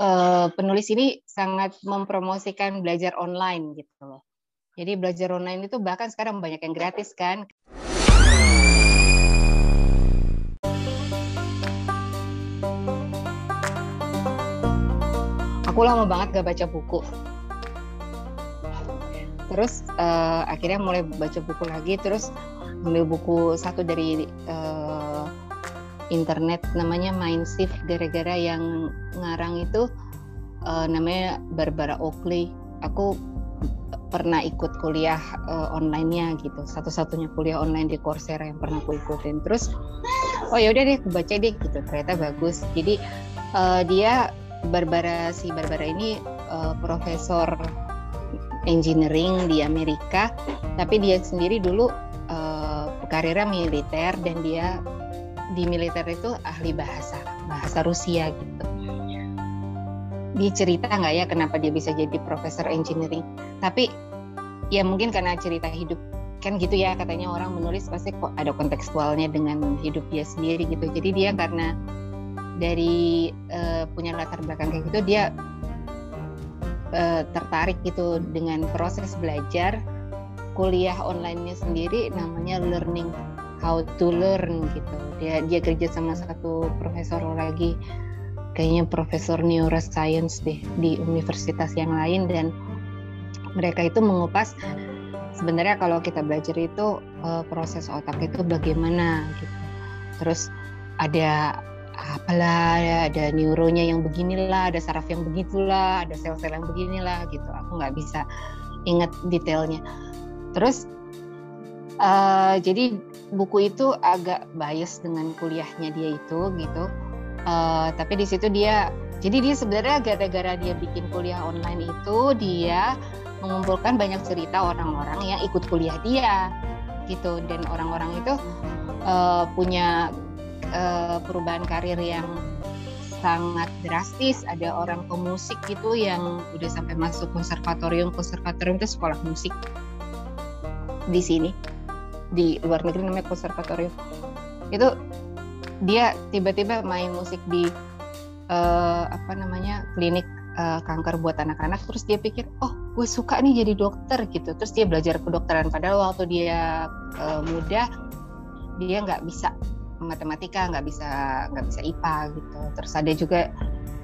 uh, penulis ini sangat mempromosikan belajar online gitu loh. Jadi belajar online itu bahkan sekarang banyak yang gratis kan. Aku lama banget gak baca buku. Terus uh, akhirnya mulai baca buku lagi, terus ambil buku satu dari uh, internet namanya Mindshift gara-gara yang ngarang itu uh, namanya Barbara Oakley. Aku pernah ikut kuliah uh, online-nya gitu, satu-satunya kuliah online di Coursera yang pernah aku ikutin. Terus, oh ya udah deh, aku baca deh gitu, ternyata bagus. Jadi uh, dia Barbara si Barbara ini uh, profesor engineering di Amerika, tapi dia sendiri dulu uh, karirnya militer dan dia di militer itu ahli bahasa bahasa Rusia gitu. Dia cerita nggak ya kenapa dia bisa jadi profesor engineering? Tapi ya mungkin karena cerita hidup kan gitu ya katanya orang menulis pasti kok ada kontekstualnya dengan hidup dia sendiri gitu. Jadi dia karena dari uh, punya latar belakang kayak gitu dia uh, tertarik gitu dengan proses belajar kuliah online-nya sendiri namanya learning how to learn gitu. Dia dia kerja sama satu profesor lagi. Kayaknya profesor neuroscience deh di universitas yang lain dan mereka itu mengupas sebenarnya kalau kita belajar itu uh, proses otak itu bagaimana gitu. Terus ada apalah ya, ada neuronya yang beginilah ada saraf yang begitulah ada sel-sel yang beginilah gitu. Aku nggak bisa ingat detailnya. Terus uh, jadi buku itu agak bias dengan kuliahnya dia itu gitu. Uh, tapi di situ dia jadi dia sebenarnya gara-gara dia bikin kuliah online itu dia mengumpulkan banyak cerita orang-orang yang ikut kuliah dia gitu. Dan orang-orang itu uh, punya uh, perubahan karir yang sangat drastis. Ada orang pemusik gitu yang udah sampai masuk konservatorium. Konservatorium itu sekolah musik di sini di luar negeri namanya konservatorium itu dia tiba-tiba main musik di uh, apa namanya klinik uh, kanker buat anak-anak. Terus dia pikir oh gue suka nih jadi dokter gitu. Terus dia belajar kedokteran. Padahal waktu dia uh, muda dia nggak bisa matematika nggak bisa nggak bisa IPA gitu. Terus ada juga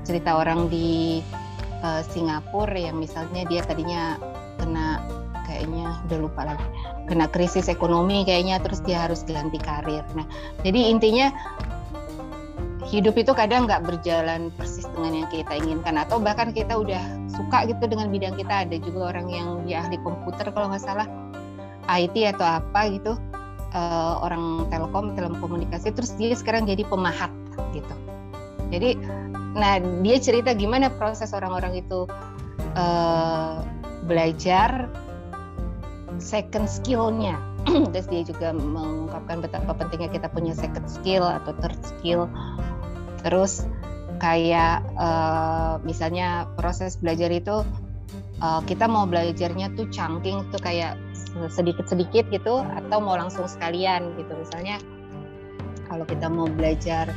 cerita orang di uh, Singapura yang misalnya dia tadinya kena kayaknya udah lupa lagi kena krisis ekonomi kayaknya terus dia harus ganti karir. Nah, jadi intinya hidup itu kadang nggak berjalan persis dengan yang kita inginkan atau bahkan kita udah suka gitu dengan bidang kita ada juga orang yang dia ahli komputer kalau nggak salah IT atau apa gitu uh, orang telkom telekomunikasi terus dia sekarang jadi pemahat gitu jadi nah dia cerita gimana proses orang-orang itu uh, belajar second skillnya. Terus dia juga mengungkapkan betapa pentingnya kita punya second skill atau third skill. Terus kayak uh, misalnya proses belajar itu uh, kita mau belajarnya tuh chunking tuh kayak sedikit-sedikit gitu atau mau langsung sekalian gitu. Misalnya kalau kita mau belajar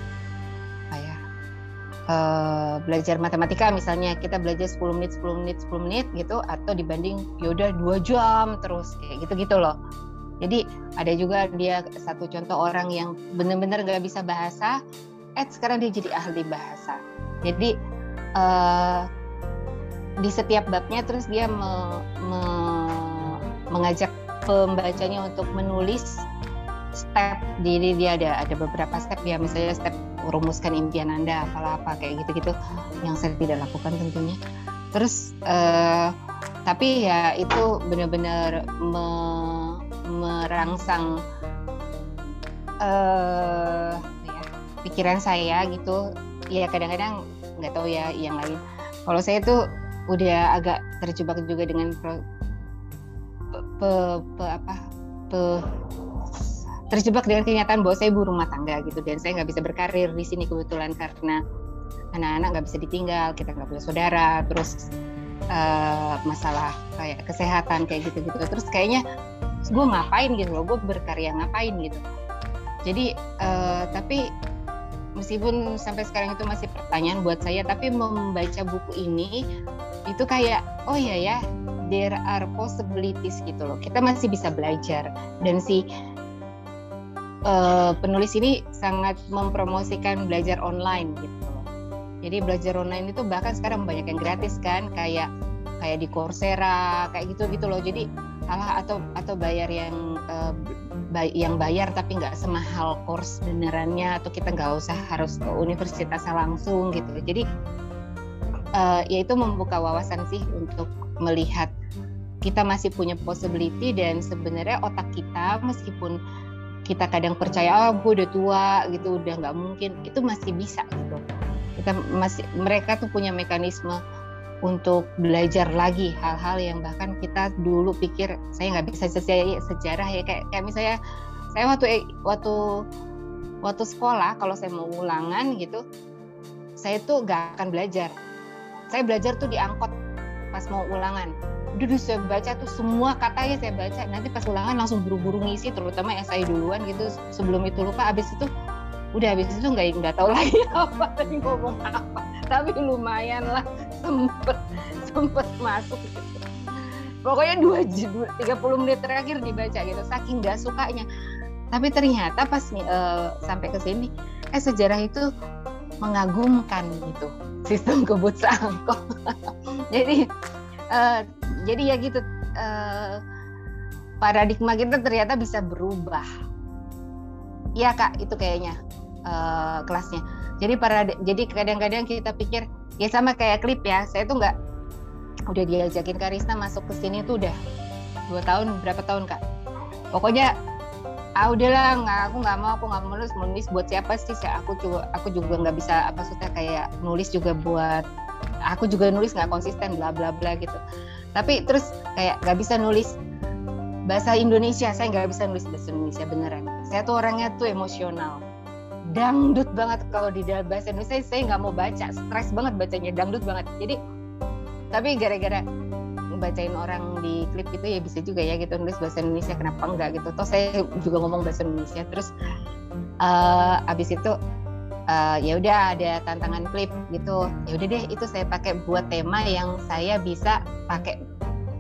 uh, belajar matematika misalnya kita belajar 10 menit 10 menit 10 menit gitu atau dibanding yaudah dua jam terus kayak gitu gitu loh. Jadi ada juga dia satu contoh orang yang benar-benar nggak bisa bahasa eh sekarang dia jadi ahli bahasa. Jadi uh, di setiap babnya terus dia me, me, mengajak pembacanya untuk menulis step jadi dia. Ada ada beberapa step ya misalnya step rumuskan impian anda apalah apa kayak gitu-gitu yang saya tidak lakukan tentunya. Terus uh, tapi ya itu benar-benar me, merangsang uh, ya, pikiran saya gitu. Ya kadang-kadang nggak tahu ya yang lain. Kalau saya tuh udah agak terjebak juga dengan pe, pe, pe apa pe, terjebak dengan kenyataan bahwa saya ibu rumah tangga gitu dan saya nggak bisa berkarir di sini kebetulan karena anak-anak nggak bisa ditinggal kita nggak punya saudara terus uh, masalah kayak kesehatan kayak gitu-gitu. Terus kayaknya gue ngapain gitu loh gue berkarya ngapain gitu. Jadi uh, tapi meskipun sampai sekarang itu masih pertanyaan buat saya tapi membaca buku ini itu kayak oh ya ya there are possibilities gitu loh. Kita masih bisa belajar. Dan si uh, penulis ini sangat mempromosikan belajar online gitu. Jadi belajar online itu bahkan sekarang banyak yang gratis kan kayak kayak di Coursera kayak gitu gitu loh. Jadi salah atau atau bayar yang bay yang bayar tapi nggak semahal course benerannya atau kita nggak usah harus ke universitas langsung gitu. Jadi uh, ya itu membuka wawasan sih untuk melihat kita masih punya possibility dan sebenarnya otak kita meskipun kita kadang percaya oh gue udah tua gitu udah nggak mungkin. Itu masih bisa gitu. Kita masih mereka tuh punya mekanisme untuk belajar lagi hal-hal yang bahkan kita dulu pikir saya nggak bisa sejarah, sejarah ya. Kayak kayak misalnya saya waktu waktu waktu sekolah kalau saya mau ulangan gitu saya tuh nggak akan belajar. Saya belajar tuh di angkot pas mau ulangan dulu saya baca tuh semua katanya saya baca. Nanti pas ulangan langsung buru-buru ngisi terutama SI duluan gitu. Sebelum itu lupa abis itu udah habis itu nggak nggak tahu lagi apa tadi ngomong apa. Tapi lumayan lah sempet sempet masuk gitu. Pokoknya dua tiga puluh menit terakhir dibaca gitu saking nggak sukanya. Tapi ternyata pas uh, sampai ke sini eh sejarah itu mengagumkan gitu sistem kebut sangkok. Jadi uh, jadi ya gitu uh, paradigma kita ternyata bisa berubah Iya kak itu kayaknya uh, kelasnya. Jadi para jadi kadang-kadang kita pikir ya sama kayak klip ya. Saya tuh nggak udah diajakin Karisna masuk ke sini tuh udah dua tahun berapa tahun kak. Pokoknya ah udahlah nggak aku nggak mau aku nggak mau nulis nulis buat siapa sih aku juga aku juga nggak bisa apa maksudnya kayak nulis juga buat aku juga nulis nggak konsisten bla bla bla gitu tapi terus kayak nggak bisa nulis bahasa Indonesia. Saya nggak bisa nulis bahasa Indonesia beneran. Saya tuh orangnya tuh emosional. Dangdut banget kalau di dalam bahasa Indonesia. Saya nggak mau baca. Stres banget bacanya. Dangdut banget. Jadi tapi gara-gara bacain orang di klip itu ya bisa juga ya gitu nulis bahasa Indonesia. Kenapa enggak gitu? Toh saya juga ngomong bahasa Indonesia. Terus uh, abis itu uh, ya udah ada tantangan klip gitu ya udah deh itu saya pakai buat tema yang saya bisa pakai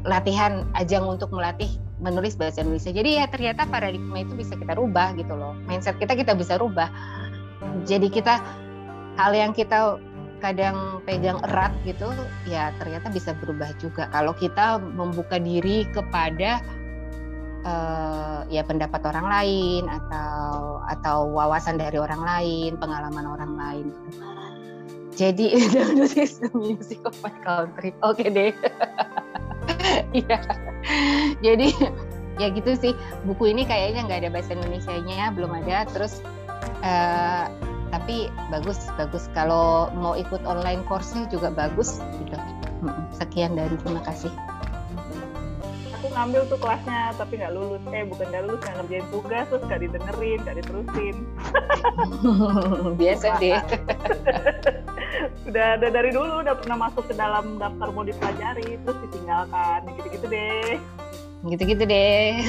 latihan ajang untuk melatih menulis bahasa Indonesia. Jadi ya ternyata paradigma itu bisa kita rubah gitu loh. Mindset kita kita bisa rubah. Jadi kita hal yang kita kadang pegang erat gitu ya ternyata bisa berubah juga kalau kita membuka diri kepada uh, ya pendapat orang lain atau atau wawasan dari orang lain, pengalaman orang lain. Jadi Dangdut is the music of my country. Oke okay deh. Iya. Jadi ya gitu sih. Buku ini kayaknya nggak ada bahasa Indonesia-nya, belum ada. Terus uh, tapi bagus bagus kalau mau ikut online course-nya juga bagus gitu. Sekian dan terima kasih. Ngambil tuh kelasnya tapi nggak lulus. Eh bukan nggak lulus, nggak ngerjain tugas terus nggak didengerin, nggak diterusin. Biasa deh. udah, udah dari dulu udah pernah masuk ke dalam daftar mau dipelajari terus ditinggalkan gitu-gitu deh gitu-gitu deh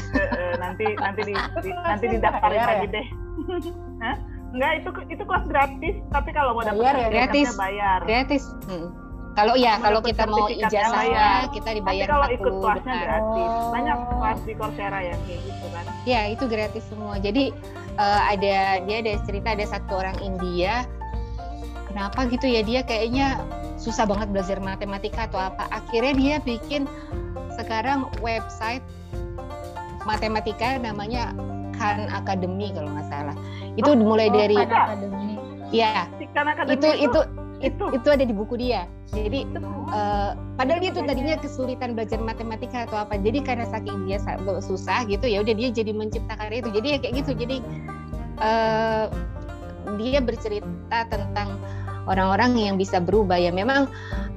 nanti nanti di, di nanti didaftarin ya? lagi deh Hah? Enggak, itu itu kelas gratis, tapi kalau mau dapat ya, gratis. bayar. Gratis. Hmm. Kalau ya, kalau kita mau ijazahnya kita dibayar Tapi kalau ikut kelasnya gratis. Banyak kelas di Coursera yang kayak gitu kan. Ya, itu gratis semua. Jadi uh, ada dia ada cerita ada satu orang India. Kenapa gitu ya? Dia kayaknya susah banget belajar matematika atau apa. Akhirnya dia bikin sekarang website matematika namanya Khan Academy kalau nggak salah. Itu oh, mulai oh, dari ya itu itu, itu itu. itu ada di buku dia. Jadi uh, padahal dia tuh tadinya kesulitan belajar matematika atau apa. Jadi karena saking dia susah gitu ya udah dia jadi menciptakan itu. Jadi ya kayak gitu. Jadi uh, dia bercerita tentang orang-orang yang bisa berubah. Ya memang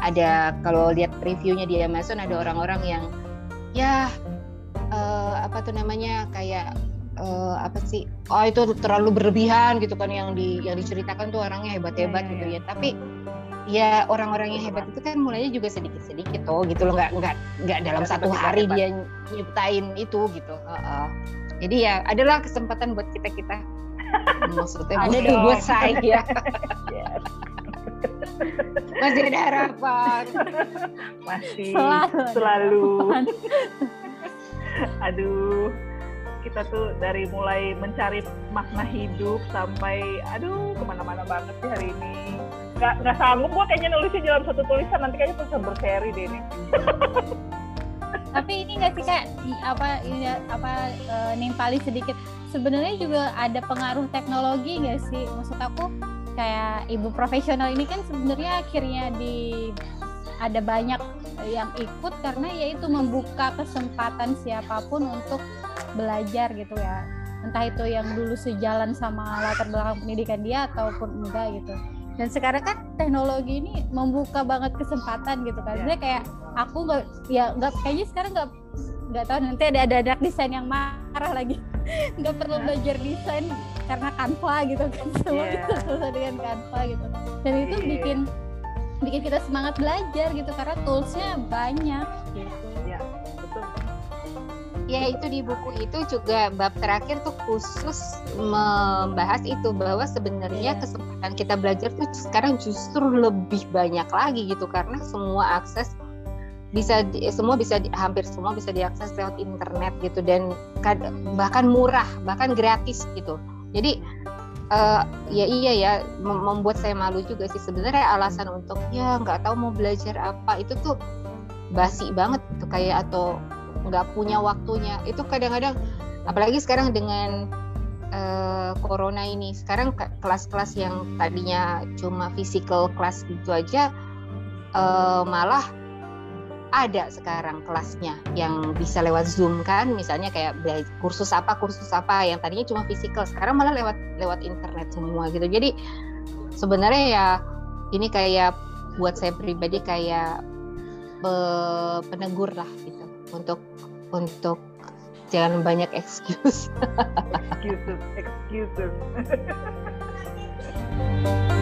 ada kalau lihat reviewnya di Amazon ada orang-orang yang ya uh, apa tuh namanya kayak uh, apa sih? Oh itu terlalu berlebihan gitu kan yang di yang diceritakan tuh orangnya hebat-hebat gitu ya. tapi ya orang-orang yang hebat itu kan mulainya juga sedikit-sedikit tuh gitu loh. Nggak nggak nggak dalam satu hari dia nyiptain itu gitu uh, uh. jadi ya adalah kesempatan buat kita kita maksudnya ada buat saya. Yes. masih ada harapan. Masih selalu, selalu. aduh kita tuh dari mulai mencari makna hidup sampai aduh ke mana-mana banget sih hari ini. Nggak nggak sanggup gua kayaknya nulisnya dalam satu tulisan nanti kayaknya tulisan berseri deh ini. Tapi ini nggak sih kak? Apa ini apa e, nimpali sedikit. Sebenarnya juga ada pengaruh teknologi nggak sih? Maksud aku kayak ibu profesional ini kan sebenarnya akhirnya di ada banyak yang ikut karena yaitu membuka kesempatan siapa pun untuk belajar gitu ya. Entah itu yang dulu sejalan sama latar belakang pendidikan dia ataupun enggak gitu. Dan sekarang kan teknologi ini membuka banget kesempatan gitu kan. Jadi kayak aku nggak ya nggak kayaknya sekarang nggak nggak tahu nanti ada ada anak desain yang marah lagi. Nggak perlu belajar desain karena Canva gitu kan. Semua yeah. itu selesai dengan Canva gitu. Dan itu yeah. bikin bikin kita semangat belajar gitu karena toolsnya banyak. Gitu ya itu di buku itu juga bab terakhir tuh khusus membahas itu bahwa sebenarnya yeah. kesempatan kita belajar tuh sekarang justru lebih banyak lagi gitu karena semua akses bisa di, semua bisa di, hampir semua bisa diakses lewat internet gitu dan bahkan murah bahkan gratis gitu jadi uh, ya iya ya membuat saya malu juga sih sebenarnya alasan untuk ya nggak tahu mau belajar apa itu tuh basi banget tuh kayak atau nggak punya waktunya. Itu kadang-kadang apalagi sekarang dengan uh, corona ini. Sekarang kelas-kelas yang tadinya cuma physical class gitu aja uh, malah ada sekarang kelasnya yang bisa lewat zoom kan. Misalnya kayak kursus apa kursus apa yang tadinya cuma physical sekarang malah lewat lewat internet semua gitu. Jadi sebenarnya ya ini kayak buat saya pribadi kayak penegur lah gitu untuk untuk jangan banyak excuse. excuses, excuses.